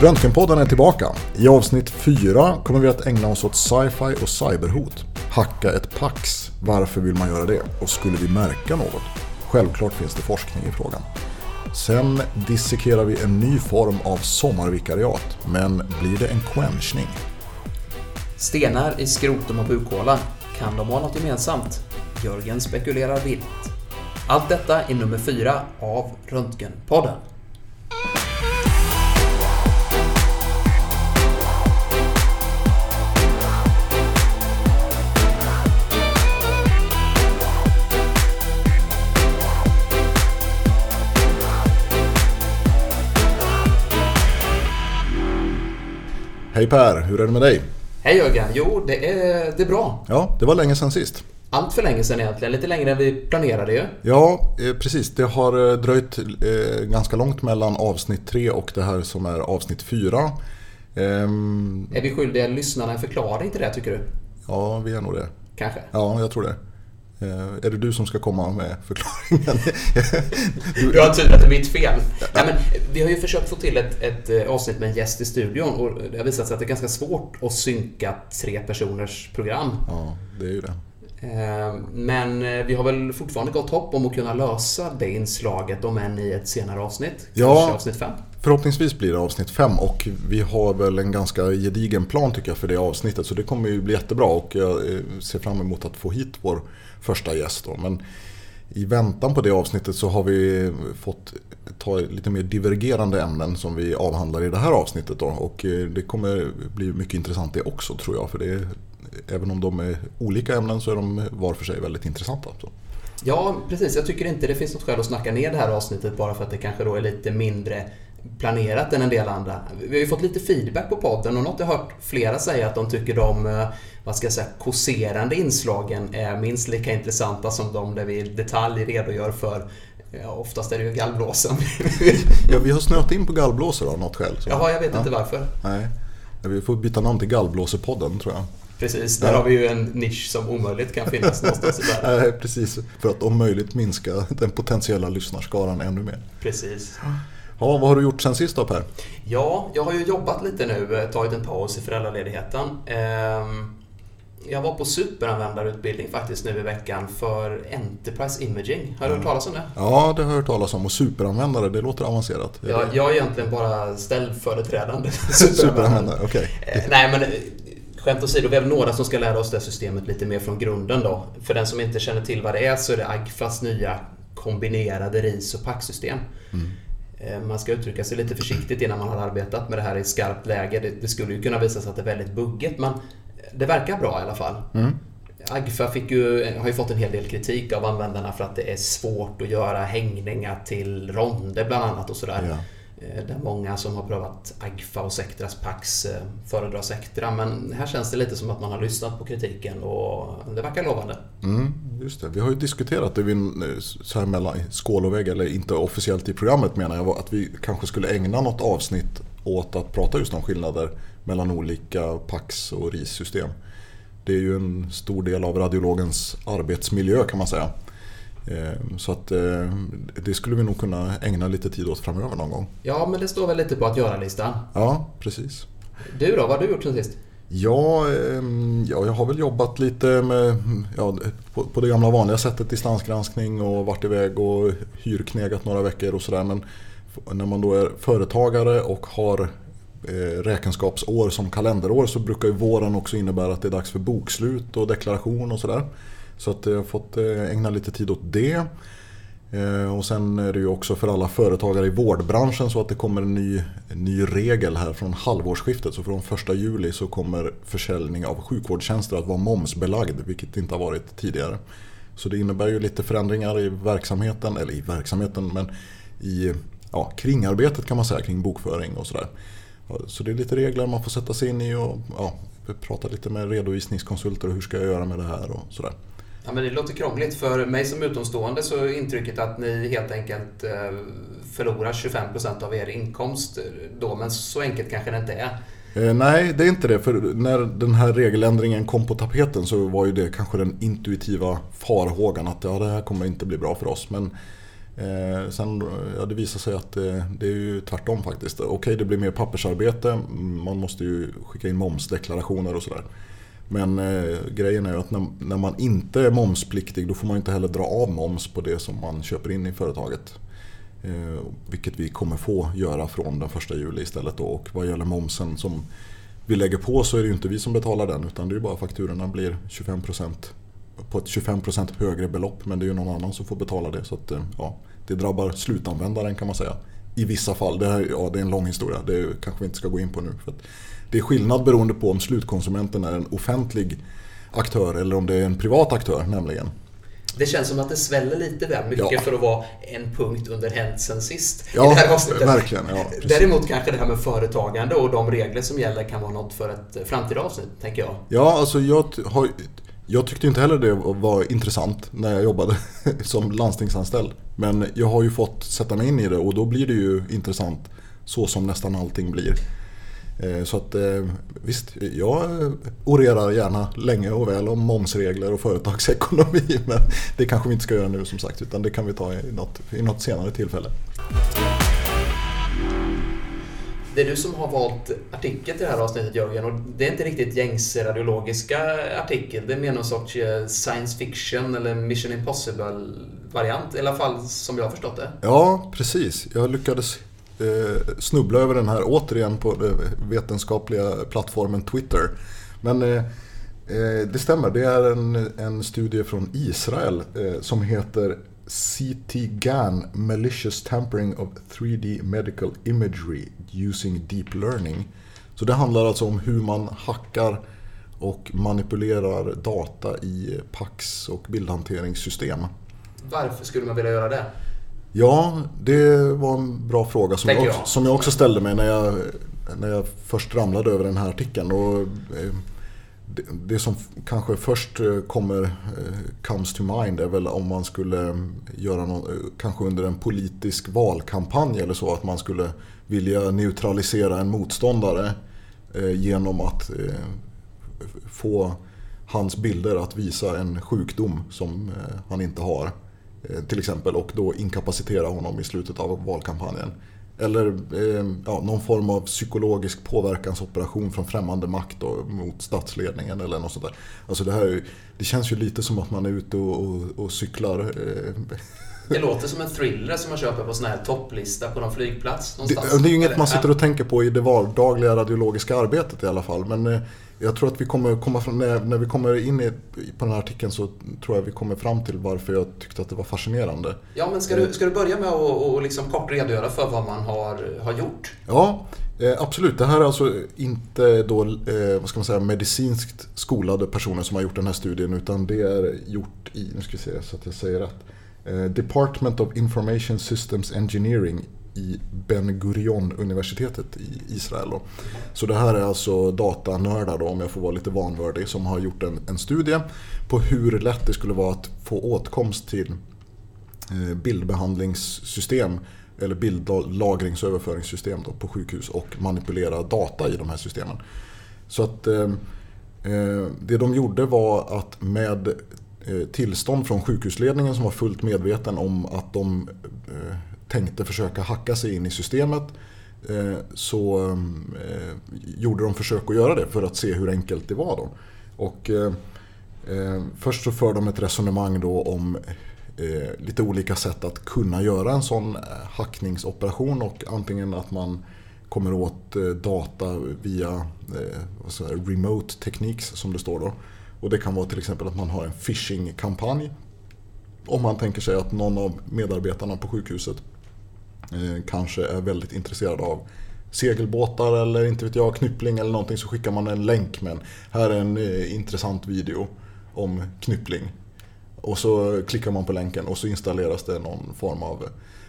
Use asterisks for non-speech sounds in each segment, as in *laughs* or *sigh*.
Röntgenpodden är tillbaka. I avsnitt 4 kommer vi att ägna oss åt sci-fi och cyberhot. Hacka ett Pax. Varför vill man göra det? Och skulle vi märka något? Självklart finns det forskning i frågan. Sen dissekerar vi en ny form av sommarvikariat. Men blir det en quenchning? Stenar i skrotum och bukhåla. Kan de ha något gemensamt? Jörgen spekulerar vilt. Allt detta i nummer 4 av Röntgenpodden. Hej Per, hur är det med dig? Hej Jörgen! Jo, det är, det är bra. Ja, det var länge sedan sist. Allt för länge sedan egentligen. Lite längre än vi planerade ju. Ja, eh, precis. Det har eh, dröjt eh, ganska långt mellan avsnitt 3 och det här som är avsnitt 4. Ehm, Är vi skyldiga lyssnarna en förklaring till det tycker du? ja, vi är nog det. Kanske? Ja, jag tror det. Eh, är det du som ska komma med förklaringen? *laughs* Du har tur att det är mitt fel. Nej, men, vi har ju försökt få till ett, ett eh, avsnitt med en gäst i studion och det har visat sig att det är ganska svårt att synka tre personers program. ja, det är ju det. Eh, Men vi har väl fortfarande gott hopp om att kunna lösa det inslaget, om än i ett senare avsnitt. Ja. Avsnitt fem. Förhoppningsvis blir det avsnitt 5 och vi har väl en ganska gedigen plan tycker jag för det avsnittet. Så det kommer ju bli jättebra och jag ser fram emot att få hit vår första gäst. Då. Men i väntan på det avsnittet så har vi fått ta lite mer divergerande ämnen som vi avhandlar i det här avsnittet. Då. Och eh, det kommer bli mycket intressant det också tror jag. För det är, även om de är olika ämnen så är de var för sig väldigt intressanta. Så. Ja, precis. Jag tycker inte det finns något skäl att snacka ner det här avsnittet bara för att det kanske då är lite mindre planerat än en del andra. Vi har ju fått lite feedback på podden och något jag hört flera säga att de tycker de, eh, vad ska jag säga, kåserande inslagen är minst lika intressanta som de där vi i detalj redogör för Ja, oftast är det ju gallblåsen. *laughs* Ja, vi har snöat in på gallblåsare av något skäl. Så. Jaha, jag vet Ja. inte varför. Nej, vi får byta namn till Gallblåsepodden tror jag. Precis, där Ja. har vi ju en nisch som omöjligt kan finnas någonstans i världen. *laughs* Nej, precis. För att om möjligt minska den potentiella lyssnarskaran ännu mer. Precis. Ja, vad har du gjort sen sist då Per? Ja, jag har ju jobbat lite nu, eh, tagit en paus i föräldraledigheten. Ehm, Jag var på superanvändarutbildning faktiskt nu i veckan för Enterprise Imaging. Har du hört talas om det? Ja, det har jag hört talas om. Och superanvändare, det låter avancerat. Jag, jag är egentligen bara ställföreträdande *laughs* *laughs* Superanvändare, okej. Eh, Nej, men eh, skämt åsido, vi är några som ska lära oss det systemet lite mer från grunden då. För den som inte känner till vad det är så är det Agfas nya kombinerade RIS och PAC-system. Eh, Man ska uttrycka sig lite försiktigt innan man har arbetat med det här i skarpt läge. Det, det skulle ju kunna visa sig att det är väldigt buggigt, men det verkar bra i alla fall. Agfa fick ju, har ju fått en hel del kritik av användarna för att det är svårt att göra hängningar till ronder bland annat och sådär. Ja. Eh, där många som har prövat Agfa och Sectras Pax eh, föredrar Sectra. Men här känns det lite som att man har lyssnat på kritiken och det verkar lovande. Mm, just det. Vi har ju diskuterat det vid eh, så här mellan skål och vägg, eller inte officiellt i programmet menar jag, att vi kanske skulle ägna något avsnitt åt att prata just om skillnader mellan olika Pax och RIS-system. Det är ju en stor del av radiologens arbetsmiljö kan man säga. Eh, Så att eh, det skulle vi nog kunna ägna lite tid åt framöver någon gång. Ja, men det står väl lite på att göra-listan. Ja, precis. Du då, vad har du gjort sen sist? Ja, ehm, ja, jag har väl jobbat lite med, ja, på, på det gamla vanliga sättet distansgranskning och varit iväg och hyrknegat några veckor och sådär. Men när man då är företagare och har eh, räkenskapsår som kalenderår så brukar ju våren också innebära att det är dags för bokslut och deklaration och sådär. Så att eh, jag har fått eh, ägna lite tid åt det. Eh, och sen är det ju också för alla företagare i vårdbranschen så att det kommer en ny, en ny regel här från halvårsskiftet. Så från första juli så kommer försäljning av sjukvårdstjänster att vara momsbelagd, vilket det inte har varit tidigare. Så det innebär ju lite förändringar i verksamheten, eller i verksamheten, men i ja, kringarbetet kan man säga, kring bokföring och sådär. Så det är lite regler man får sätta sig in i och ja, prata lite med redovisningskonsulter och hur ska jag göra med det här och sådär. Ja, men det låter krångligt. För mig som utomstående så är intrycket att ni helt enkelt eh, förlorar 25% av er inkomst eh, då. Men så enkelt kanske det inte är. Eh, nej, det är inte det. För när den här regeländringen kom på tapeten så var ju det kanske den intuitiva farhågan att ja, det här kommer inte bli bra för oss. Men Eh, sen, ja, det visar sig att eh, det är ju tvärtom faktiskt. Okej, det blir mer pappersarbete. Man måste ju skicka in momsdeklarationer och sådär. Men eh, grejen är ju att när, när, man inte är momspliktig då får man inte heller dra av moms på det som man köper in i företaget. Eh, vilket vi kommer få göra från den första juli istället. Då. Och vad gäller momsen som vi lägger på så är det ju inte vi som betalar den utan det är bara fakturorna blir 25% på ett 25% högre belopp men det är ju någon annan som får betala det. Så att, eh, ja, det drabbar slutanvändaren kan man säga. I vissa fall. Det, här, ja, det är en lång historia. Det kanske vi inte ska gå in på nu. För det är skillnad beroende på om slutkonsumenten är en offentlig aktör eller om det är en privat aktör nämligen. Det känns som att det sväller lite väl mycket ja. för att vara en punkt under hänt sen sist. Ja, i det här avsnittet. verkligen. Ja, Däremot kanske det här med företagande och de regler som gäller kan vara något för ett framtida avsnitt, tänker jag. Ja, alltså jag har jag tyckte inte heller det var intressant när jag jobbade *laughs* som landstingsanställd. Men jag har ju fått sätta mig in i det och då blir det ju intressant så som nästan allting blir. Eh, så att eh, visst, jag orerar gärna länge och väl om momsregler och företagsekonomi. *laughs* Men det kanske vi inte ska göra nu som sagt utan det kan vi ta i något, i något senare tillfälle. Det är du som har valt artikel till det här avsnittet Jörgen och det är inte riktigt gängse radiologiska artikel. Det är mer någon sorts eh, science fiction eller mission impossible variant. I alla fall som jag har förstått det. Ja, precis. Jag lyckades Eh, snubbla över den här återigen på den vetenskapliga plattformen Twitter. Men eh, eh, det stämmer, det är en, en studie från Israel eh, som heter CT-GAN Malicious Tampering of 3D Medical Imagery Using Deep Learning. Så det handlar alltså om hur man hackar och manipulerar data i PAX och bildhanteringssystem. Varför skulle man vilja göra det? Ja, det var en bra fråga som, jag, jag. som jag också ställde mig när jag, när jag först ramlade över den här artikeln. Och, eh, det som kanske först eh, kommer eh, comes to mind är väl om man skulle göra något, kanske under en politisk valkampanj eller så, att man skulle vilja neutralisera en motståndare genom att få hans bilder att visa en sjukdom som han inte har. Till exempel och då inkapacitera honom i slutet av valkampanjen. Eller eh, ja, någon form av psykologisk påverkansoperation från främmande makt då, mot statsledningen eller något sånt där. Alltså det, här, det känns ju lite som att man är ute och, och, och cyklar. Eh. Det låter som en thriller som man köper på sån här topplista på någon flygplats någonstans. Det, det är ju inget man sitter och tänker på i det vardagliga radiologiska arbetet i alla fall. Men eh, jag tror att vi kommer komma fram, när, när vi kommer in i, på den här artikeln så tror jag vi kommer fram till varför jag tyckte att det var fascinerande. Ja, men ska du, ska du börja med att och liksom kort redogöra för vad man har, har gjort? Ja, eh, absolut. Det här är alltså inte då, eh, vad ska man säga, medicinskt skolade personer som har gjort den här studien utan det är gjort i, nu ska vi se så att jag säger rätt, eh, Department of Information Systems Engineering i Ben Gurion-universitetet i Israel. Så det här är alltså datanördar, då, om jag får vara lite vanvördig, som har gjort en, en studie på hur lätt det skulle vara att få åtkomst till eh, bildbehandlingssystem eller bildlagringsöverföringssystem då, på sjukhus och manipulera data i de här systemen. Så att eh, eh det de gjorde var att med eh, tillstånd från sjukhusledningen som var fullt medveten om att de eh, tänkte försöka hacka sig in i systemet eh, så eh, gjorde de försök att göra det för att se hur enkelt det var. Då. Och, eh, först så för de ett resonemang då om lite olika sätt att kunna göra en sån hackningsoperation och antingen att man kommer åt data via säger, remote techniques som det står då. Och det kan vara till exempel att man har en phishing-kampanj. Om man tänker sig att någon av medarbetarna på sjukhuset Eh, kanske är väldigt intresserad av segelbåtar eller inte vet jag, knyppling eller någonting så skickar man en länk med en, här är en eh, intressant video om knyppling. Och så klickar man på länken och så installeras det någon form av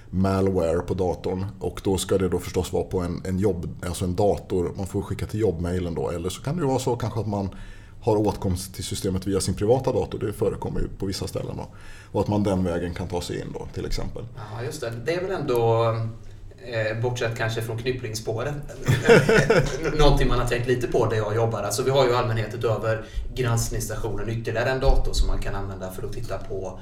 malware på datorn. Och då ska det då förstås vara på en, en jobb, alltså en dator. Man får skicka till jobbmailen då. Eller så kan det vara så kanske att man har åtkomst till systemet via sin privata dator. Det förekommer ju på vissa ställen. Då. Och att man den vägen kan ta sig in då till exempel. Ja, just det. Det är väl ändå, eh, bortsett kanske från knypplingsspåret, *laughs* någonting man har tänkt lite på där jag jobbar. Alltså vi har ju i allmänhet utöver granskningsstationen ytterligare en dator som man kan använda för att titta på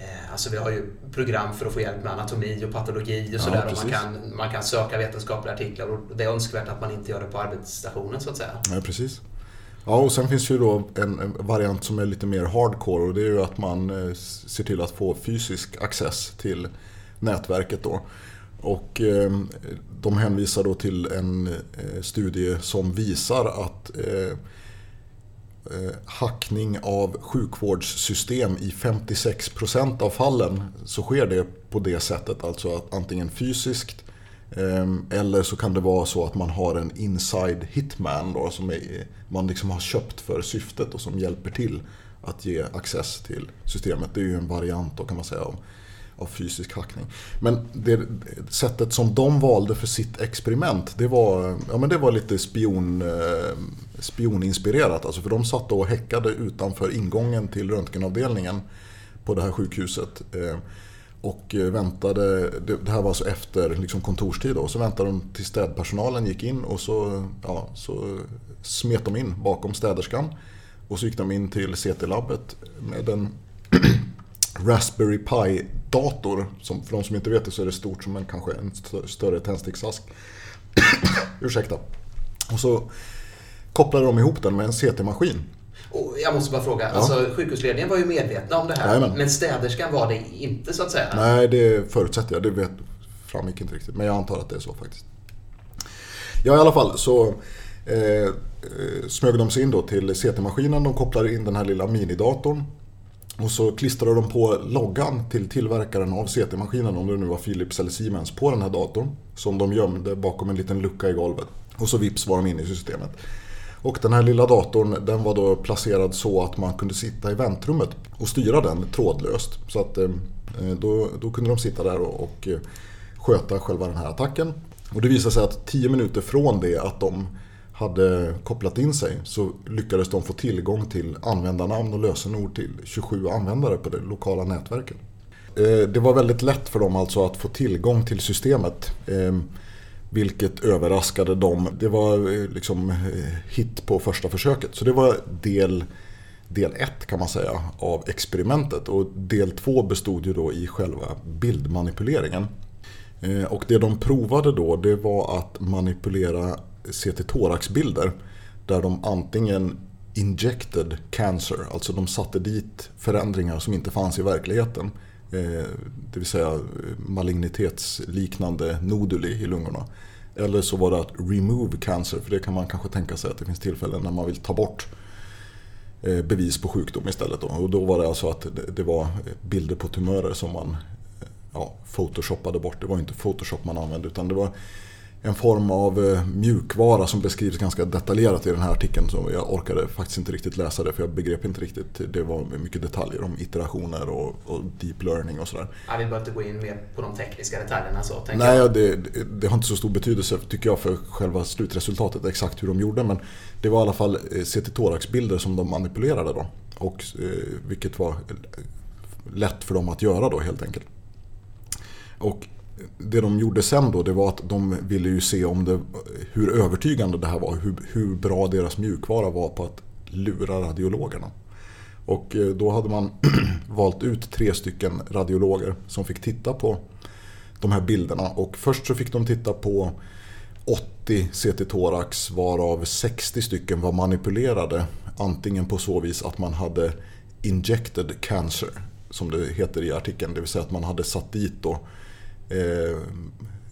Eh, alltså vi har ju program för att få hjälp med anatomi och patologi och sådär. Ja, man, kan, man kan söka vetenskapliga artiklar och det är önskvärt att man inte gör det på arbetsstationen så att säga. Ja, precis. Ja, och sen finns ju då en, variant som är lite mer hardcore och det är ju att man eh, ser till att få fysisk access till nätverket då. Och ehm, de hänvisar då till en eh, studie som visar att eh, hackning av sjukvårdssystem i 56% av fallen så sker det på det sättet. Alltså att antingen fysiskt ehm, eller så kan det vara så att man har en inside hitman då, som är, man liksom har köpt för syftet och som hjälper till att ge access till systemet. Det är ju en variant då kan man säga av, av fysisk hackning. Men det sättet som de valde för sitt experiment det var, ja, men det var lite spion, eh, spioninspirerat. Alltså för de satt och häckade utanför ingången till röntgenavdelningen på det här sjukhuset. Eh, och eh, väntade, det här var alltså efter liksom kontorstid då, så väntade de till städpersonalen gick in och så, ja, så smet de in bakom städerskan. Och så gick de in till CT-labbet med en *clears throat* Raspberry Pi-dator. Som, för de som inte vet det så är det stort som en kanske en större tändsticksask. *clears throat* Ursäkta. Och så kopplade de ihop den med en CT-maskin. Och jag måste bara fråga, ja. alltså, sjukhusledningen var ju medvetna om det här, Jajamän. men städerskan var det inte så att säga? Nej, det förutsätter jag. Det vet, framgick inte riktigt, men jag antar att det är så faktiskt. Ja, i alla fall så eh, smög de sig in då till CT-maskinen. De kopplade in den här lilla minidatorn. Och så klistrade de på loggan till tillverkaren av CT-maskinen, om det nu var Philips eller Siemens, på den här datorn. Som de gömde bakom en liten lucka i golvet. Och så vips var de inne i systemet. Och den här lilla datorn den var då placerad så att man kunde sitta i väntrummet och styra den trådlöst. Så att eh, eh, då, då kunde de sitta där och, och eh, sköta själva den här attacken. Och det visade sig att 10 minuter från det att de hade kopplat in sig så lyckades de få tillgång till användarnamn och lösenord till 27 användare på det lokala nätverket. Det var väldigt lätt för dem alltså att få tillgång till systemet. Vilket överraskade dem. Det var eh, liksom eh, hit på första försöket. Så det var del, del ett kan man säga av experimentet. Och del två bestod ju då i själva bildmanipuleringen. Eh, och det de provade då det var att manipulera CT-thoraxbilder. Där de antingen injected cancer, alltså de satte dit förändringar som inte fanns i verkligheten. Eh, det vill säga eh, malignitetsliknande noduli i lungorna. Eller så var det att remove cancer, för det kan man kanske tänka sig att det finns tillfällen när man vill ta bort eh, bevis på sjukdom istället. Och då var det alltså att det var bilder på tumörer som man ja, photoshoppade bort. Det var inte photoshop man använde utan det var en form av eh, mjukvara som beskrivs ganska detaljerat i den här artikeln. Så jag orkade faktiskt inte riktigt läsa det för jag begrep inte riktigt. Det var mycket detaljer om iterationer och, och deep learning och sådär. Ja, vi behöver inte gå in mer på de tekniska detaljerna så. Nej, jag. Det, det, har inte så stor betydelse tycker jag för själva slutresultatet, exakt hur de gjorde. Men det var i alla fall eh, CT-thorax-bilder som de manipulerade då. Och, eh, vilket var lätt för dem att göra då helt enkelt. Och det de gjorde sen då det var att de ville ju se om det, hur övertygande det här var. Hur, hur bra deras mjukvara var på att lura radiologerna. Och eh, då hade man *clears throat* valt ut tre stycken radiologer som fick titta på de här bilderna. Och först så fick de titta på 80 CT-thorax varav 60 stycken var manipulerade. Antingen på så vis att man hade injected cancer som det heter i artikeln. Det vill säga att man hade satt dit då eh,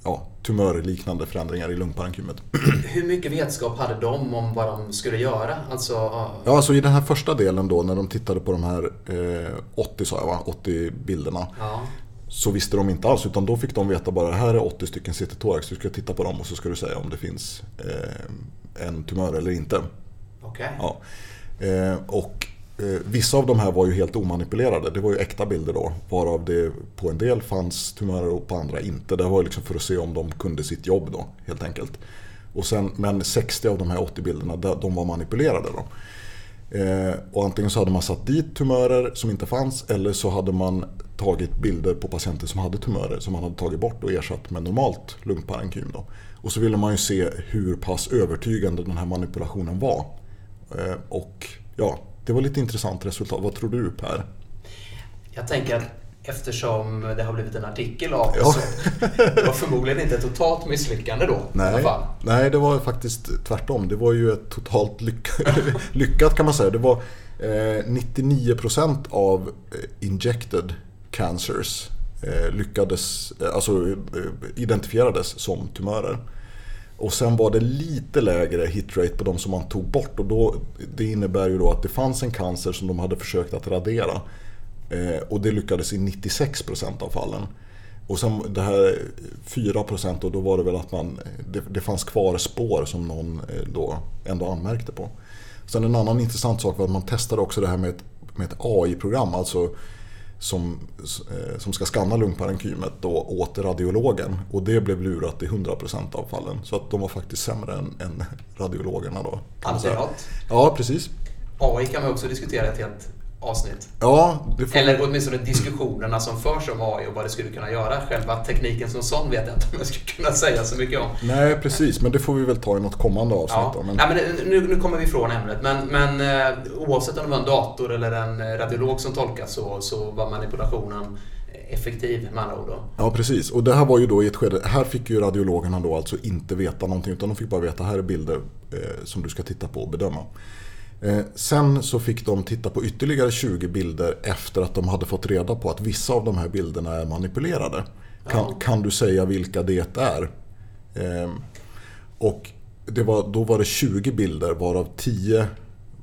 ja, tumörliknande förändringar i lungparenkymet. *clears throat* Hur mycket vetskap hade de om vad de skulle göra? Alltså, ja, alltså i den här första delen då när de tittade på de här eh, 80, sa jag, va? 80 bilderna. Ja. Så visste de inte alls utan då fick de veta bara här är 80 stycken CT-thorax. Du ska titta på dem och så ska du säga om det finns eh, en tumör eller inte. Okay. Ja. Eh, och Eh, vissa av de här var ju helt omanipulerade. Det var ju äkta bilder då. Varav det på en del fanns tumörer och på andra inte. Det var liksom för att se om de kunde sitt jobb då helt enkelt. Och sen, men 60 av de här 80 bilderna de var manipulerade. Då. Eh, och antingen så hade man satt dit tumörer som inte fanns eller så hade man tagit bilder på patienter som hade tumörer som man hade tagit bort och ersatt med normalt lungparenkym. Då. Och så ville man ju se hur pass övertygande den här manipulationen var. Eh, och ja, det var lite intressant resultat. Vad tror du Per? Jag tänker att Eftersom det har blivit en artikel av Ja. så det var förmodligen inte ett totalt misslyckande då. Nej, nej, det var faktiskt tvärtom. Det var ju ett totalt lyck *laughs* lyckat kan man säga. Det var eh, 99% av eh, injected cancers eh, lyckades, eh, alltså eh, identifierades som tumörer. Och sen var det lite lägre hitrate på de som man tog bort och då, det innebär ju då att det fanns en cancer som de hade försökt att radera. Eh, och det lyckades i 96% av fallen. Och sen det här 4% och då var det väl att man, det, det fanns kvar spår som någon eh, då ändå anmärkte på. Sen en annan intressant sak var att man testade också det här med ett, med ett AI-program, alltså som, eh, som ska skanna lungparenkymet då åt radiologen. Och det blev lurat i 100% av fallen. Så att de var faktiskt sämre än, än radiologerna då. något. Ja, precis. AI kan man också diskutera ett helt avsnitt. Ja, får... Eller åtminstone diskussionerna som förs om AI och vad det skulle kunna göra. Själva tekniken som sån vet jag inte om jag skulle kunna säga så mycket om. Nej, precis. Men det får vi väl ta i något kommande avsnitt. Ja. Då. Men... Nej, men nu, nu kommer vi ifrån ämnet. Men, men eh, oavsett om det var en dator eller en eh, radiolog som tolkas så, så var manipulationen effektiv med andra ord. Ja, precis. Och det här var ju då i ett skede, här fick ju radiologerna då alltså inte veta någonting utan de fick bara veta här är bilder eh, som du ska titta på och bedöma. Eh, sen så fick de titta på ytterligare 20 bilder efter att de hade fått reda på att vissa av de här bilderna är manipulerade. Kan, kan du säga vilka det är? Eh, och var, då var det 20 bilder varav 10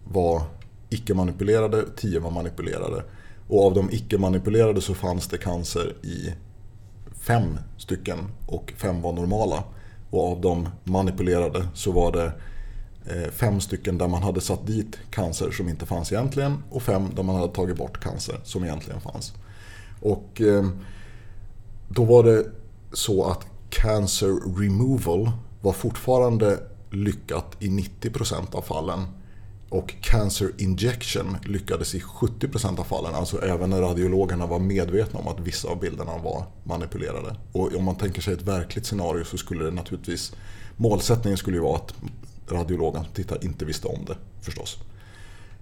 var icke-manipulerade, 10 var manipulerade. Och av de icke-manipulerade så fanns det cancer i fem stycken och fem var normala. Och av de manipulerade så var det Eh, fem stycken där man hade satt dit cancer som inte fanns egentligen och fem där man hade tagit bort cancer som egentligen fanns. Och eh, då var det så att cancer removal var fortfarande lyckat i 90% av fallen. Och cancer injection lyckades i 70% av fallen. Alltså även när radiologerna var medvetna om att vissa av bilderna var manipulerade. Och om man tänker sig ett verkligt scenario så skulle det naturligtvis... Målsättningen skulle ju vara att radiologen som tittar inte visste om det förstås.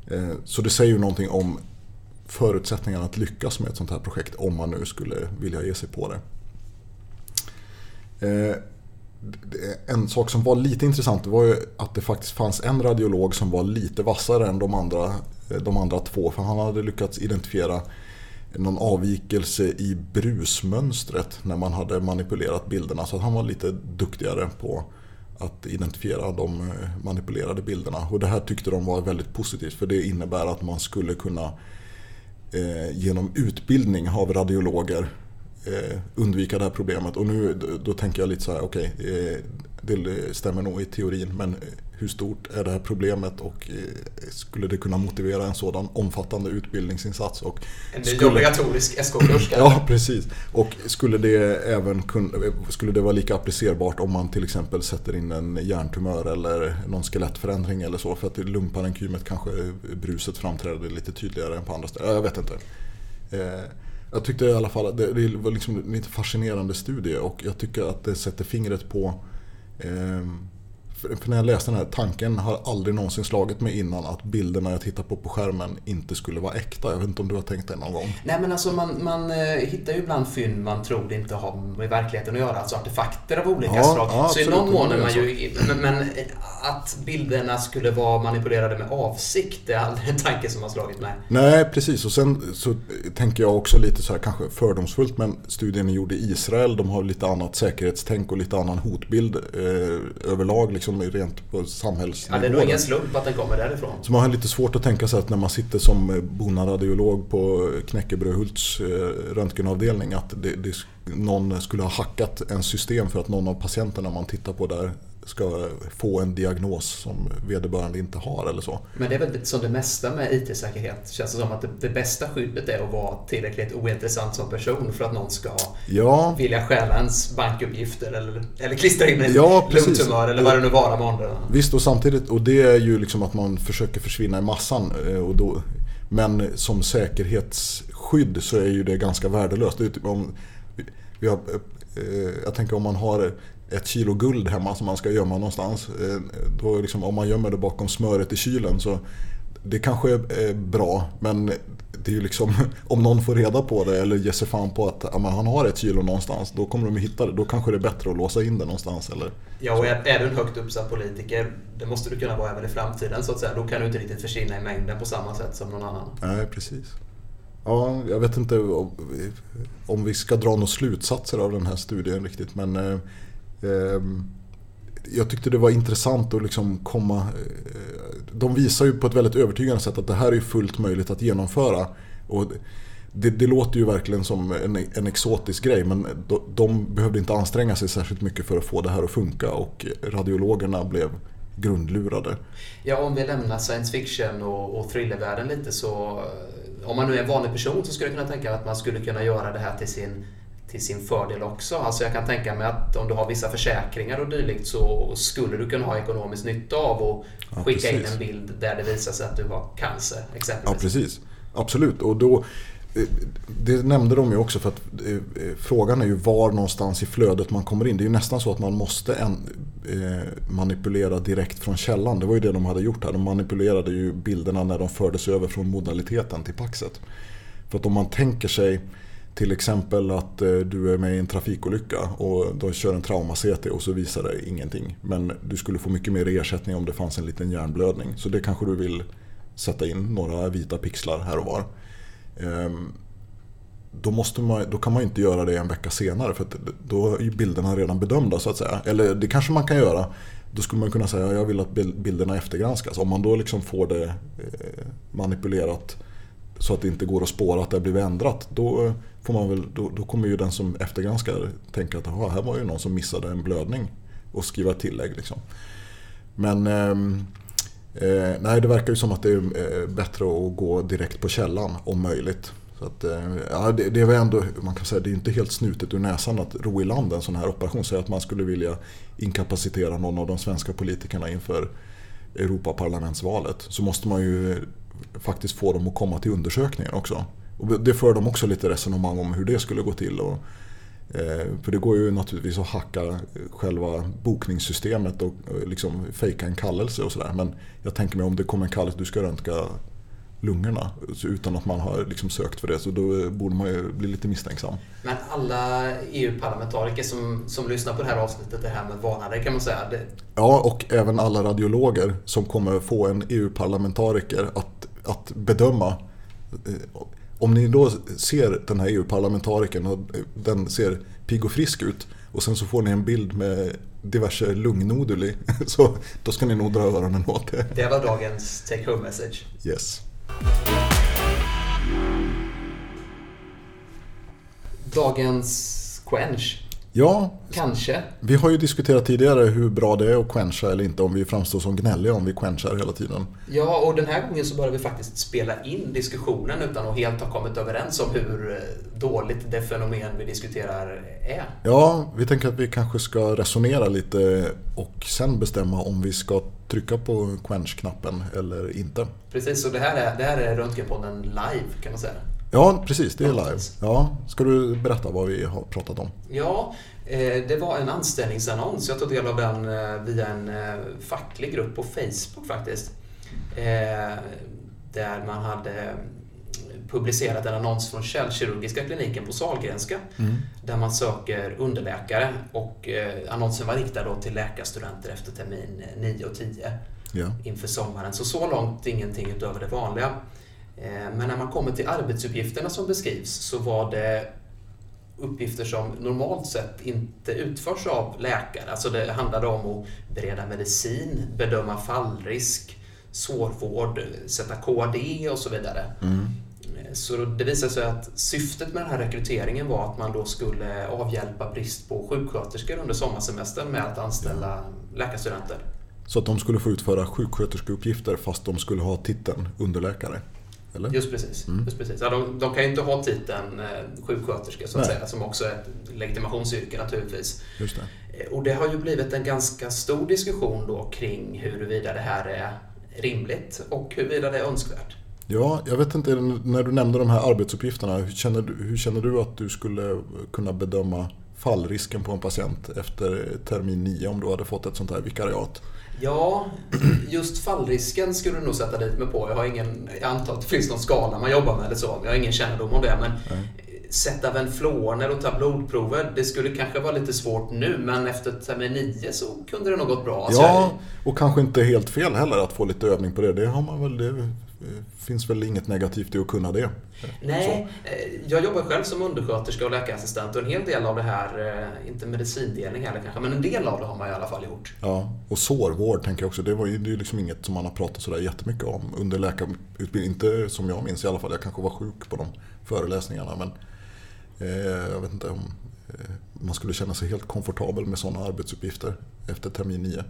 Eh, så det säger ju någonting om förutsättningarna att lyckas med ett sånt här projekt om man nu skulle vilja ge sig på det. Eh, det- En sak som var lite intressant var ju att det faktiskt fanns en radiolog som var lite vassare än de andra, eh, de andra två. För han hade lyckats identifiera någon avvikelse i brusmönstret när man hade manipulerat bilderna. Så att han var lite duktigare på att identifiera de eh, manipulerade bilderna. Och det här tyckte de var väldigt positivt för det innebär att man skulle kunna eh, genom utbildning av radiologer eh, undvika det här problemet. Och nu då, tänker jag lite så här, okej, eh, det stämmer nog i teorin men eh, hur stort är det här problemet och eh, skulle det kunna motivera en sådan omfattande utbildningsinsats? Och En ny skulle- obligatorisk SK-kurs. *clears throat* Ja, precis. Och skulle det även kunna, skulle det vara lika applicerbart om man till exempel sätter in en hjärntumör eller någon skelettförändring eller så? För att i lungparenkymet kanske bruset framträder lite tydligare än på andra ställen. Ja, Jag vet inte. Eh, Jag tyckte i alla fall att det, det var liksom en lite fascinerande studie och jag tycker att det sätter fingret på ehm, för när jag läste den här tanken har aldrig någonsin slagit mig innan att bilderna jag tittar på på skärmen inte skulle vara äkta. Jag vet inte om du har tänkt det någon gång? Nej men alltså man, man eh, hittar ju ibland fynd man tror inte har med verkligheten att göra, alltså artefakter av olika Ja, slag. ja, så i absolut, någon mån det är man ju... Men, men att bilderna skulle vara manipulerade med avsikt, det är aldrig en tanke som har slagit mig. Nej, precis. Och sen så tänker jag också lite så här kanske fördomsfullt men studien är gjord i Israel. De har lite annat säkerhetstänk och lite annan hotbild eh, överlag liksom rent på samhällsnivå. Ja, det är nog ingen slump att den kommer därifrån. Så man har lite svårt att tänka sig att när man sitter som eh, bonaradiolog på Knäckebrödhults eh, röntgenavdelning att det, det, någon skulle ha hackat en system för att någon av patienterna man tittar på där ska få en diagnos som vederbörande inte har eller så. Men det är väl lite som det mesta med IT-säkerhet. Känns det som att det, det bästa skyddet är att vara tillräckligt ointressant som person för att någon ska Ja, vilja stjäla ens bankuppgifter eller, eller klistra in en Ja, lungtumör eller vad det nu vara månde. Visst och samtidigt, och det är ju liksom att man försöker försvinna i massan. eh, Och då, men som säkerhetsskydd så är ju det ganska värdelöst. Det är typ om, vi- vi har, eh, jag tänker om man har ett kilo guld hemma som man ska gömma någonstans. eh, Då liksom, om man gömmer det bakom smöret i kylen så det kanske är eh, bra men det är ju liksom, *laughs* om någon får reda på det eller ger sig fan på att ja, han har ett kilo någonstans, då kommer de hitta det. Då kanske det är bättre att låsa in det någonstans. Eller? Ja, och är, du en högt uppsatt politiker, det måste du kunna vara även i framtiden så att säga. Då kan du inte riktigt försvinna i mängden på samma sätt som någon annan. Nej, precis. Ja, jag vet inte om vi ska dra några slutsatser av den här studien riktigt, men eh, Ehm, jag tyckte det var intressant att liksom komma... Eh, de visar ju på ett väldigt övertygande sätt att det här är fullt möjligt att genomföra. Och det, det låter ju verkligen som en, en exotisk grej men de, de, behövde inte anstränga sig särskilt mycket för att få det här att funka och radiologerna blev grundlurade. Ja, om vi lämnar science fiction och, och thrillervärlden lite så eh, om man nu är en vanlig person så skulle jag kunna tänka att man skulle kunna göra det här till sin till sin fördel också. Alltså jag kan tänka mig att om du har vissa försäkringar och dylikt så skulle du kunna ha ekonomisk nytta av att ja, skicka precis. in en bild där det visar sig att du har cancer exempelvis. Ja precis, absolut. Och då, eh, det nämnde de ju också för att eh, frågan är ju var någonstans i flödet man kommer in. Det är ju nästan så att man måste en, eh, manipulera direkt från källan. Det var ju det de hade gjort här. De manipulerade ju bilderna när de fördes över från modaliteten till paxet. För att om man tänker sig till exempel att eh, du är med i en trafikolycka och då kör en trauma-CT och så visar det ingenting. Men du skulle få mycket mer ersättning om det fanns en liten hjärnblödning. Så det kanske du vill sätta in några vita pixlar här och var. Ehm, då, måste man, då kan man inte göra det en vecka senare för då är bilderna redan bedömda så att säga. Eller det kanske man kan göra. Då skulle man kunna säga att jag vill att bilderna eftergranskas. Om man då liksom får det eh, manipulerat så att det inte går att spåra att det har blivit ändrat. Då, eh, får man väl, då, då kommer ju den som eftergranskar tänka att här var ju någon som missade en blödning och skriva ett tillägg. Liksom. Men ehm, eh, nej, det verkar ju som att det är eh, bättre att gå direkt på källan om möjligt. Så att, eh, ja, det, det är väl ändå, man kan säga det är inte helt snutet ur näsan att ro i land en sån här operation. Säg att man skulle vilja inkapacitera någon av de svenska politikerna inför Europaparlamentsvalet. Så måste man ju faktiskt få dem att komma till undersökningen också. Och det för de också lite resonemang om hur det skulle gå till. Och, eh, för det går ju naturligtvis att hacka själva bokningssystemet och liksom fejka en kallelse och sådär. Men jag tänker mig om det kommer en kallelse, du ska röntga lungorna utan att man har liksom sökt för det. Så då borde man ju bli lite misstänksam. Men alla EU-parlamentariker som, som lyssnar på det här avsnittet det här med varnade kan man säga? Det... Ja, och även alla radiologer som kommer få en EU-parlamentariker att, att bedöma eh, om ni då ser den här EU-parlamentarikern och den ser pigg och frisk ut och sen så får ni en bild med diverse lungnoduli *laughs* så då ska ni nog dra öronen åt det. Det var dagens take home message. Yes. Dagens quench. Ja, kanske. Vi har ju diskuterat tidigare hur bra det är att quencha eller inte om vi framstår som gnälliga om vi quenchar hela tiden. Ja, och den här gången så börjar vi faktiskt spela in diskussionen utan att helt ha kommit överens om hur eh, dåligt det fenomen vi diskuterar är. Ja, vi tänker att vi kanske ska resonera lite och sen bestämma om vi ska trycka på quench-knappen eller inte. Precis, och det här är, det här är Röntgenpodden live kan man säga. Ja, precis. Det är live. Ja, ska du berätta vad vi har pratat om? Ja, eh, det var en anställningsannons. Jag tog del av den eh, via en eh, facklig grupp på Facebook faktiskt. Där man hade publicerat en annons från Källkirurgiska kliniken på Sahlgrenska mm. där man söker underläkare och annonsen var riktad då till läkarstudenter efter termin 9 och 10 ja. inför sommaren. Så så långt ingenting utöver det vanliga. Eh, men när man kommer till arbetsuppgifterna som beskrivs så var det uppgifter som normalt sett inte utförs av läkare. Alltså det handlade om att bereda medicin, bedöma fallrisk, sårvård, sätta KD och så vidare. Mm. Eh, så det visade sig att syftet med den här rekryteringen var att man då skulle avhjälpa brist på sjuksköterskor under sommarsemestern med att anställa läkarstudenter. Så att de skulle få utföra sjuksköterskeuppgifter fast de skulle ha titeln underläkare? Eller? Just precis. Mm. Just precis. Ja, de, de, kan ju inte ha titeln eh, sjuksköterska så att säga, som också är ett legitimationsyrke naturligtvis. Just det. Eh, och det har ju blivit en ganska stor diskussion då kring huruvida det här är rimligt och huruvida det är önskvärt. Ja, jag vet inte, när du nämnde de här arbetsuppgifterna, hur känner, du, hur känner du att du skulle kunna bedöma fallrisken på en patient efter termin 9 om du hade fått ett sånt här vikariat? Ja, just fallrisken skulle du nog sätta dit mig på. Jag har ingen, jag antar att det finns någon skala man jobbar med eller så. Jag har ingen kännedom om det. Men Nej. sätta venflåner och ta blodprover, det skulle kanske vara lite svårt nu. Men efter termin 9 så kunde det nog gått bra. Alltså ja, och kanske inte helt fel heller att få lite övning på det. Det har man väl, det finns väl inget negativt i att kunna det. Nej, så. Eh, jag jobbar själv som undersköterska och läkarassistent och en hel del av det här, eh, inte medicindelning heller kanske, men en del av det har man i alla fall gjort. Ja, och sårvård tänker jag också. Det var ju det är liksom inget som man har pratat sådär jättemycket om under läkarutbildningen. Inte som jag minns i alla fall. Jag kanske var sjuk på de föreläsningarna. Men eh, jag vet inte om eh, man skulle känna sig helt komfortabel med sådana arbetsuppgifter efter termin 9.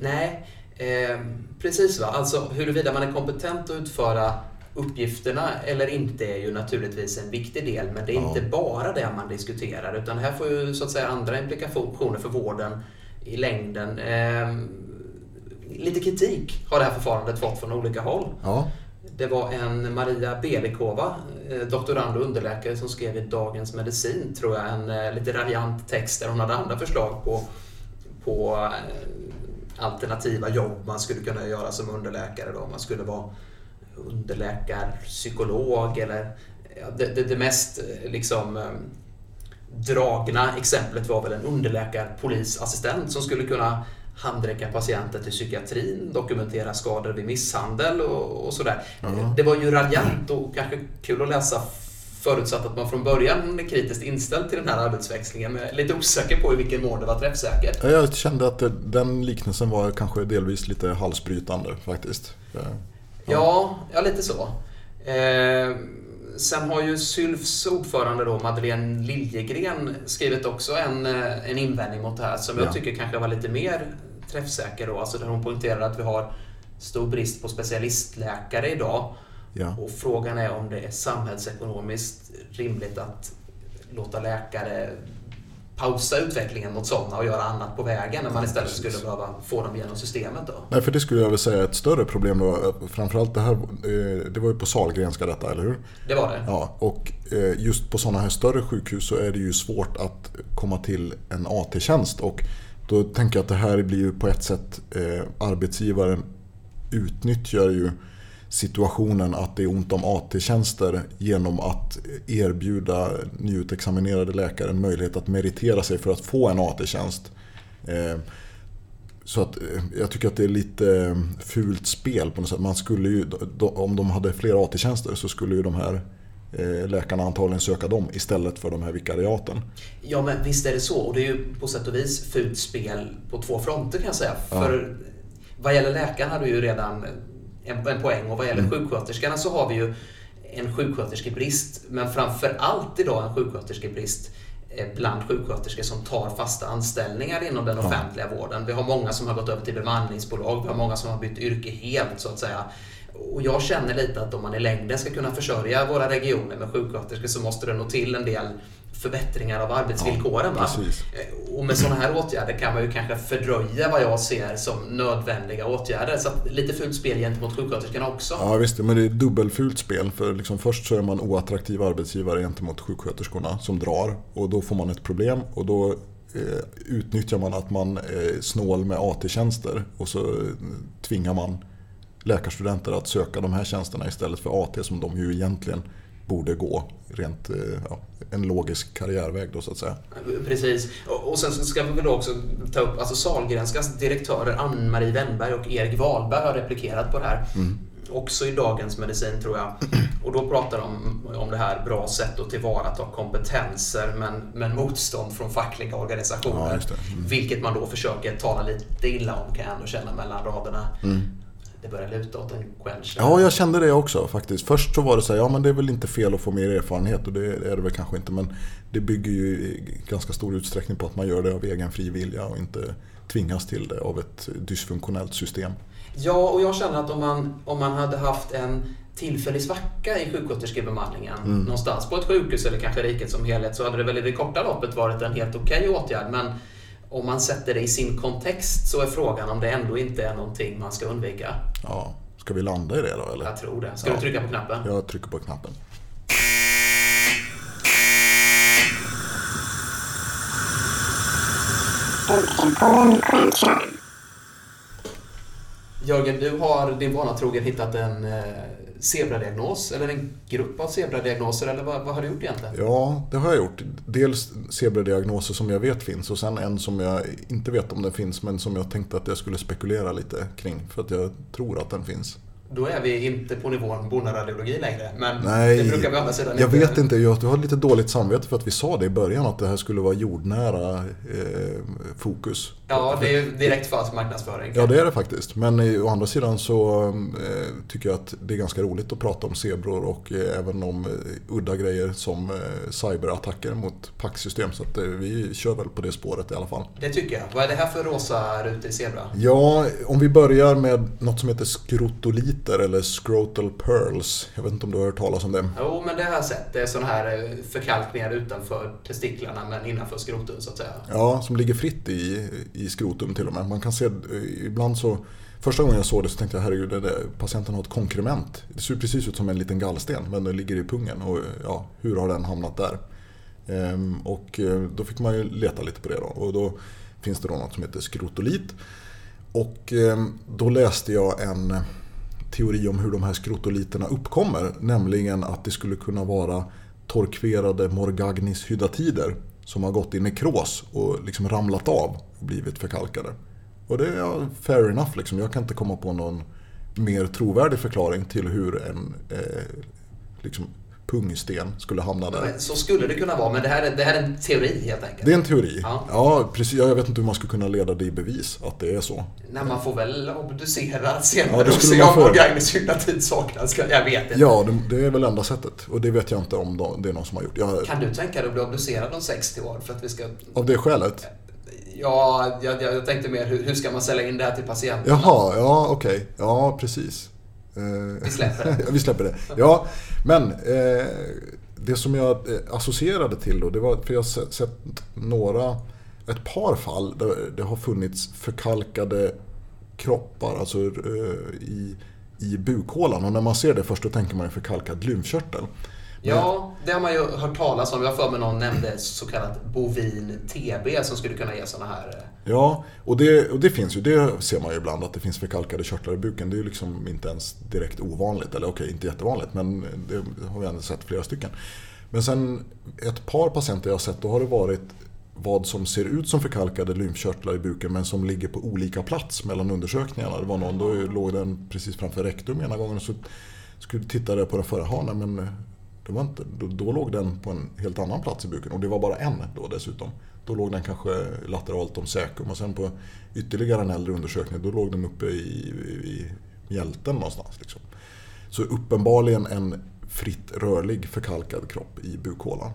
Nej, eh, precis. Va? Alltså huruvida man är kompetent att utföra uppgifterna eller inte är ju naturligtvis en viktig del, men det är ja. inte bara det man diskuterar, utan här får ju så att säga andra implikationer för vården i längden. Eh, lite kritik har det här förfarandet fått från olika håll. Ja. Det var en Maria Belikova, eh, doktorand och underläkare, som skrev i Dagens Medicin, tror jag, en eh, lite raljant text där hon hade andra förslag på, på eh, alternativa jobb man skulle kunna göra som underläkare. Då. Man skulle vara underläkarpsykolog eller det, det, det, mest eh, liksom eh, dragna exemplet var väl en underläkarpolisassistent som skulle kunna handräcka patienter till psykiatrin, dokumentera skador vid misshandel och, och sådär. Mm. Det var ju raljant och kanske kul att läsa förutsatt att man från början är kritiskt inställd till den här arbetsväxlingen. Men jag är lite osäker på i vilken mån det var träffsäkert. Jag kände att den liknelsen var kanske delvis lite halsbrytande faktiskt. Ja, ja lite så. Eh, sen har ju Sylfs ordförande då, Madeleine Liljegren, skrivit också en, eh, en invändning mot det här som jag tycker kanske var lite mer träffsäker då. Alltså där hon poängterar att vi har stor brist på specialistläkare idag. Ja. Och frågan är om det är samhällsekonomiskt rimligt att låta läkare pausa utvecklingen mot sådana och göra annat på vägen när man istället skulle behöva få dem genom systemet. Då. Nej, för det skulle jag väl säga är ett större problem då. Framförallt det här, eh, det var ju på Sahlgrenska detta, eller hur? Det var det. Ja, och eh, just på sådana här större sjukhus så är det ju svårt att komma till en AT-tjänst. Och då tänker jag att det här blir ju på ett sätt eh, arbetsgivaren utnyttjar ju situationen att det är ont om AT-tjänster genom att erbjuda nyutexaminerade läkare en möjlighet att meritera sig för att få en AT-tjänst. Eh, så att eh, jag tycker att det är lite fult spel på något sätt. Man skulle ju, om de hade fler AT-tjänster så skulle ju de här eh, läkarna antagligen söka dem istället för de här vikariaten. Ja men visst är det så och det är ju på sätt och vis fult spel på två fronter kan jag säga. Ja. För vad gäller läkarna hade ju redan en, en poäng. Och vad gäller mm. sjuksköterskorna så har vi ju en sjuksköterskebrist, men framför allt idag en sjuksköterskebrist eh, bland sjuksköterskor som tar fasta anställningar inom den offentliga ja. vården. Vi har många som har gått över till bemanningsbolag, vi har många som har bytt yrke helt så att säga. Och jag känner lite att om man i längden ska kunna försörja våra regioner med sjuksköterskor så måste det nog till en del förbättringar av arbetsvillkoren. Ja, eh, och med sådana här åtgärder kan man ju kanske fördröja vad jag ser som nödvändiga åtgärder. Så lite fult spel gentemot sjuksköterskorna också. Ja visst, men det är dubbelfult spel. För liksom först så är man oattraktiv arbetsgivare gentemot sjuksköterskorna som drar. Och då får man ett problem. Och då eh, utnyttjar man att man är snål med AT-tjänster. Och så eh, tvingar man läkarstudenter att söka de här tjänsterna istället för AT som de ju egentligen borde gå. Rent, eh, ja, en logisk karriärväg då så att säga. Precis. Och sen ska vi väl också ta upp, alltså Sahlgrenskas direktörer Ann-Marie Wennberg och Erik Wahlberg har replikerat på det här. Mm. Också i Dagens Medicin tror jag. *clears throat* Och då pratar de om det här bra sätt att tillvarata kompetenser men, men motstånd från fackliga organisationer. Ja, mm. Vilket man då försöker tala lite illa om kan jag ändå känna mellan raderna. Mm det börjar luta åt en quench. Ja, jag kände det också faktiskt. Först så var det så här, ja men det är väl inte fel att få mer erfarenhet och det är det väl kanske inte. Men det bygger ju i ganska stor utsträckning på att man gör det av egen fri vilja och inte tvingas till det av ett dysfunktionellt system. Ja, och jag känner att om man, om man hade haft en tillfällig svacka i sjuksköterskebemanningen mm. någonstans på ett sjukhus eller kanske riket som helhet så hade det väl i det korta loppet varit en helt okej okay åtgärd. Men om man sätter det i sin kontext så är frågan om det ändå inte är någonting man ska undvika. Ja, ska vi landa i det då eller? Jag tror det. Ska ja. du trycka på knappen? Jag trycker på knappen. Jörgen, du har din vana trogen hittat en eh, zebradiagnos eller en grupp av zebradiagnoser eller vad, vad har du gjort egentligen? Ja, det har jag gjort. Dels zebradiagnoser som jag vet finns och sen en som jag inte vet om den finns men som jag tänkte att jag skulle spekulera lite kring för att jag tror att den finns. Då är vi inte på nivån bonaradiologi längre. Men Nej, det brukar vi å andra sidan jag inte. vet inte. Jag har lite dåligt samvete för att vi sa det i början att det här skulle vara jordnära eh, fokus. Ja, det är ju direkt falsk marknadsföring. Ja, det är det faktiskt. Men eh, å andra sidan så eh, tycker jag att det är ganska roligt att prata om zebror och eh, även om eh, udda grejer som eh, cyberattacker mot packsystem. Så att, vi kör väl på det spåret i alla fall. Det tycker jag. Vad är det här för rosa rutor i zebra? Ja, om vi börjar med något som heter skrotoliter eller scrotal pearls. Jag vet inte om du har hört talas om det? Jo, men det har jag sett. Det är sådana här eh, förkalkningar utanför testiklarna men innanför skrotum så att säga. Ja, som ligger fritt i, i skrotum till och med. Man kan se, eh, ibland så, första gången jag såg det så tänkte jag herregud, det där, patienten har ett konkrement. Det ser precis ut som en liten gallsten men den ligger i pungen och ja, hur har den hamnat där? Ehm, och eh, då fick man ju leta lite på det då och då finns det då något som heter skrotolit. Och ehm, då läste jag en teori om hur de här skrotoliterna uppkommer, nämligen att det skulle kunna vara torkverade Morgagnis hydatider som har gått i nekros och liksom ramlat av och blivit förkalkade. Och det är fair enough, liksom. jag kan inte komma på någon mer trovärdig förklaring till hur en eh, liksom, pungsten skulle hamna där. Så skulle det kunna vara, men det här är, det här är en teori helt enkelt. Det är en teori. Ja. Ja, precis. Jag vet inte hur man skulle kunna leda det i bevis att det är så. Nej, man får väl obducera Ja, senare det och se om. Morgagnis hydratid saknas. Jag vet inte. Ja, det, det är väl enda sättet. Och det vet jag inte om de- det är någon som har gjort. Jag, Kan du tänka dig att bli obducerad om 60 år för att vi ska... av det skälet? Ja, jag, jag tänkte mer hur, hur ska man sälja in det här till patienten? Jaha, ja okej. Ja, precis. Eh, Vi släpper det. *laughs* vi släpper det. Ja, men eh, det som jag eh, associerade till då, det var för jag har sett, sett några, ett par fall där det har funnits förkalkade kroppar, alltså eh, i, i bukhålan. Och när man ser det först då tänker man ju förkalkad lymfkörtel. Ja, det har man ju hört talas om. Jag har för mig någon nämnde så kallat bovin TB som skulle kunna ge sådana här... eh, Ja, och det, och det finns ju. Det ser man ju ibland att det finns förkalkade körtlar i buken. Det är ju liksom inte ens direkt ovanligt. Eller okej, inte jättevanligt, men det har vi ändå sett flera stycken. Men sen ett par patienter jag har sett, då har det varit vad som ser ut som förkalkade lymfkörtlar i buken men som ligger på olika plats mellan undersökningarna. Det var någon, då låg den precis framför rektum ena gången och så skulle titta på den förra. Men det var inte, då, då låg den på en helt annan plats i buken och det var bara en då dessutom. Då låg den kanske lateralt om säkum och sen på ytterligare en äldre undersökning då låg den uppe i, i, i mjälten någonstans. Liksom. Så uppenbarligen en fritt rörlig förkalkad kropp i bukhålan.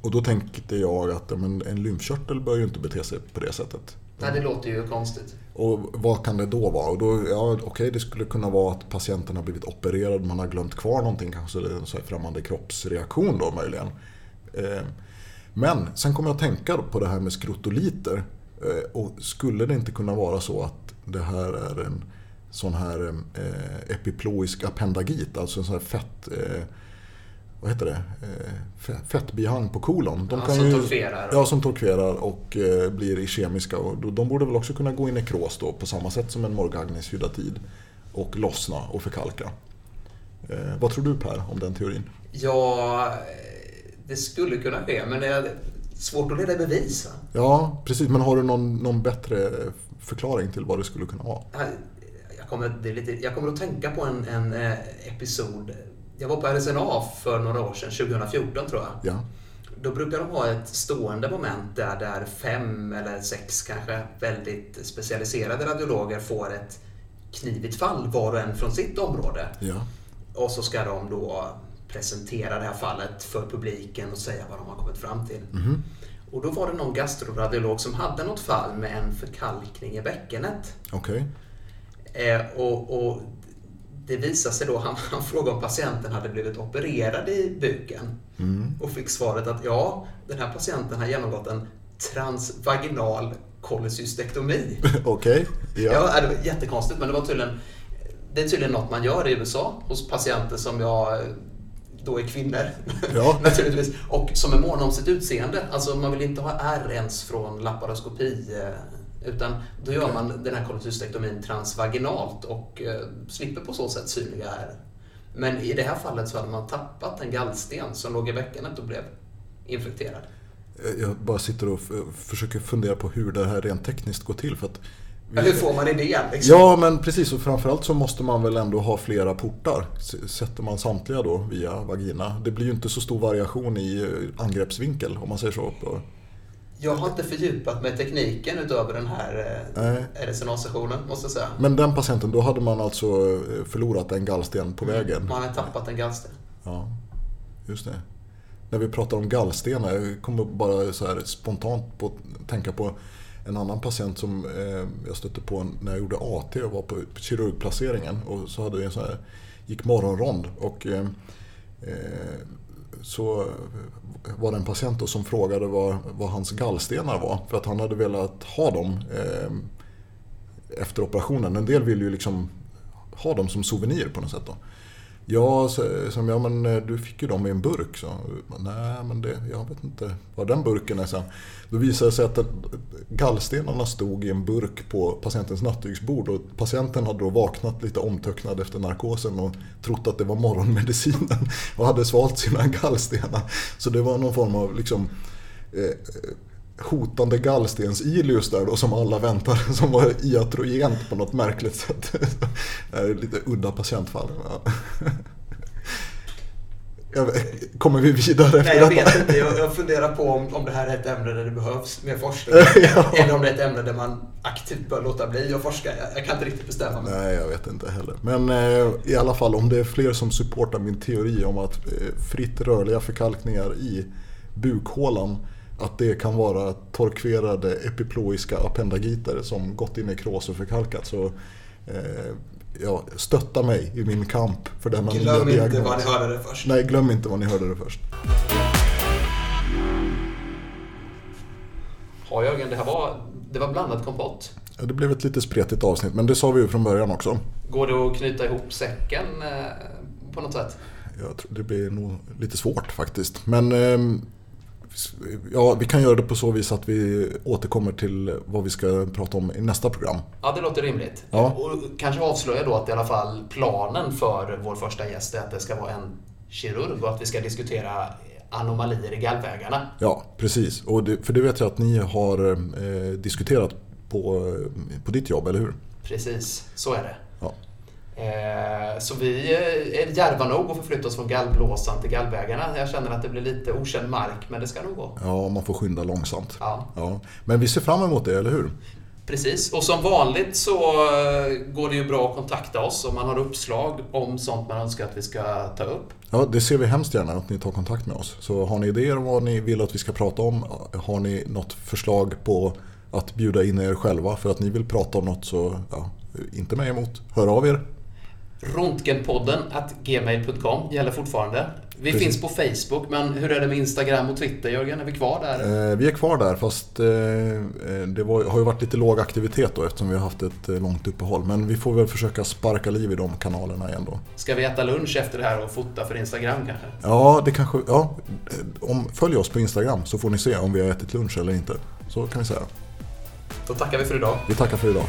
Och då tänkte jag att ja, men en lymfkörtel bör ju inte bete sig på det sättet. Nej, det låter ju konstigt. Och vad kan det då vara? Och då, ja, okej, det skulle kunna vara att patienten har blivit opererad, man har glömt kvar någonting, kanske det är en så här främmande kroppsreaktion då möjligen. Eh, men sen kommer jag att tänka på det här med skrotoliter. Eh, och skulle det inte kunna vara så att det här är en sån här eh, epiploisk appendagit, alltså en sån här fett... Vad heter det? Eh, fe- fettbihang på kolon. De Ja, som torkverar. Ja, som torkverar och eh, blir kemiska. Och då- de borde väl också kunna gå i nekros då på samma sätt som en Morgagnis hydatid. Och lossna och förkalka. Eh, vad tror du Per om den teorin? Ja, det skulle kunna ske, men det är svårt att leda bevis. Va? Ja, precis. Men har du någon, någon bättre förklaring till vad det skulle kunna vara? Jag kommer, det lite, jag kommer att tänka på en, en eh, episod. Jag var på RSNA för några år sedan, 2014 tror jag. Ja, Då brukar de ha ett stående moment där, där fem eller sex kanske väldigt specialiserade radiologer får ett knivigt fall var och en från sitt område. ja. Och så ska de då presentera det här fallet för publiken och säga vad de har kommit fram till. Mhm. Och då var det någon gastroradiolog som hade något fall med en förkalkning i bäckenet. okej. Eh, och, och det visade sig då, han, *laughs* han frågade om patienten hade blivit opererad i buken. Mm. Och fick svaret att ja, den här patienten har genomgått en transvaginal kolesystektomi. *laughs* Okej, Ja. ja. det var jättekonstigt, men det var tydligen, det är tydligen något man gör i USA hos patienter som jag då är kvinnor. *laughs* Ja. Naturligtvis. Och som är måna om sitt utseende. Alltså man vill inte ha ärr ens från laparoskopi eh, Utan då gör man den här kollecystektomin transvaginalt och eh, slipper på så sätt synliga ärr. Men i det här fallet så hade man tappat en gallsten som låg i bäckenet och blev infekterad. Jag bara sitter och försöker fundera på hur det här rent tekniskt går till. För att vi... Hur får man idén? Liksom? Ja, men precis. Och framförallt så måste man väl ändå ha flera portar. Sätter man samtliga då via vagina. Det blir ju inte så stor variation i eh, angreppsvinkel om man säger så. Jag har inte fördjupat mig i tekniken utöver den här eh, RSNA-sessionen, måste jag säga. Men den patienten, då hade man alltså eh, förlorat en gallsten på mm. vägen? Man hade tappat en gallsten. Ja, just det. När vi pratar om gallstenar, jag kommer bara så här spontant på tänka på en annan patient som eh, jag stötte på när jag gjorde AT och var på kirurgplaceringen. Och så hade vi en sån här, gick morgonrond. Och, eh, så var det en patient som frågade vad, vad, hans gallstenar var. För att han hade velat ha dem eh, efter operationen. En del vill ju liksom ha dem som souvenir på något sätt. Då. Ja, som ja men eh, du fick ju dem i en burk. Så, Nej, men det, jag vet inte var den burken är sen. Då visade det sig att eh, gallstenarna stod i en burk på patientens nattduksbord och patienten hade då vaknat lite omtöcknad efter narkosen och trott att det var morgonmedicinen *laughs* och hade svalt sina gallstenar. Så det var någon form av liksom eh, eh hotande gallstens-Ilius där då som alla väntar *laughs* som var iatrogent på något märkligt sätt. *laughs* Det är lite udda patientfall. *laughs* Kommer vi vidare? Nej, jag vet inte. Jag, jag funderar på om, om det här är ett ämne där det behövs mer forskning. ja. Eller om det är ett ämne där man aktivt bör låta bli att forska. Jag, jag kan inte riktigt bestämma mig. Nej, jag vet inte heller. Men eh, i alla fall om det är fler som supportar min teori om att eh, fritt rörliga förkalkningar i bukhålan att det kan vara torkverade epiploiska appendagiter som gått i nekros och förkalkat. Så eh, ja, stötta mig i min kamp för denna glöm nya diagnos. Glöm inte var ni hörde det först. Nej, glöm inte var ni hörde det först. Ja Jörgen, det här var, det var blandat kompott. Ja, det blev ett lite spretigt avsnitt, men det sa vi ju från början också. Går det att knyta ihop säcken eh, på något sätt? Jag tror det blir nog lite svårt faktiskt. Men eh, Ja, vi kan göra det på så vis att vi återkommer till vad vi ska prata om i nästa program. Ja, det låter rimligt. Ja. Och kanske avslöja då att i alla fall planen för vår första gäst är att det ska vara en kirurg och att vi ska diskutera anomalier i gallvägarna. Ja, precis. Och det, för det vet jag att ni har eh, diskuterat på, på ditt jobb, eller hur? Precis, så är det. Eh, så vi är djärva nog att förflytta oss från gallblåsan till gallvägarna. Jag känner att det blir lite okänd mark, men det ska nog gå. Ja, man får skynda långsamt. Ja. ja. Men vi ser fram emot det, eller hur? Precis, och som vanligt så eh, går det ju bra att kontakta oss om man har uppslag om sånt man önskar att vi ska ta upp. Ja, det ser vi hemskt gärna att ni tar kontakt med oss. Så har ni idéer om vad ni vill att vi ska prata om, har ni något förslag på att bjuda in er själva för att ni vill prata om något så, ja, inte mig emot. Hör av er. Röntgenpodden att gmail.com gäller fortfarande. Vi Precis. finns på Facebook, men hur är det med Instagram och Twitter Jörgen? Är vi kvar där? Eh, vi är kvar där, fast eh, eh, det var, har ju varit lite låg aktivitet då eftersom vi har haft ett eh, långt uppehåll. Men vi får väl försöka sparka liv i de kanalerna igen då. Ska vi äta lunch efter det här och fota för Instagram kanske? Ja, det kanske... Ja, om, följ oss på Instagram så får ni se om vi har ätit lunch eller inte. Så kan vi säga. Då tackar vi för idag. Vi tackar för idag.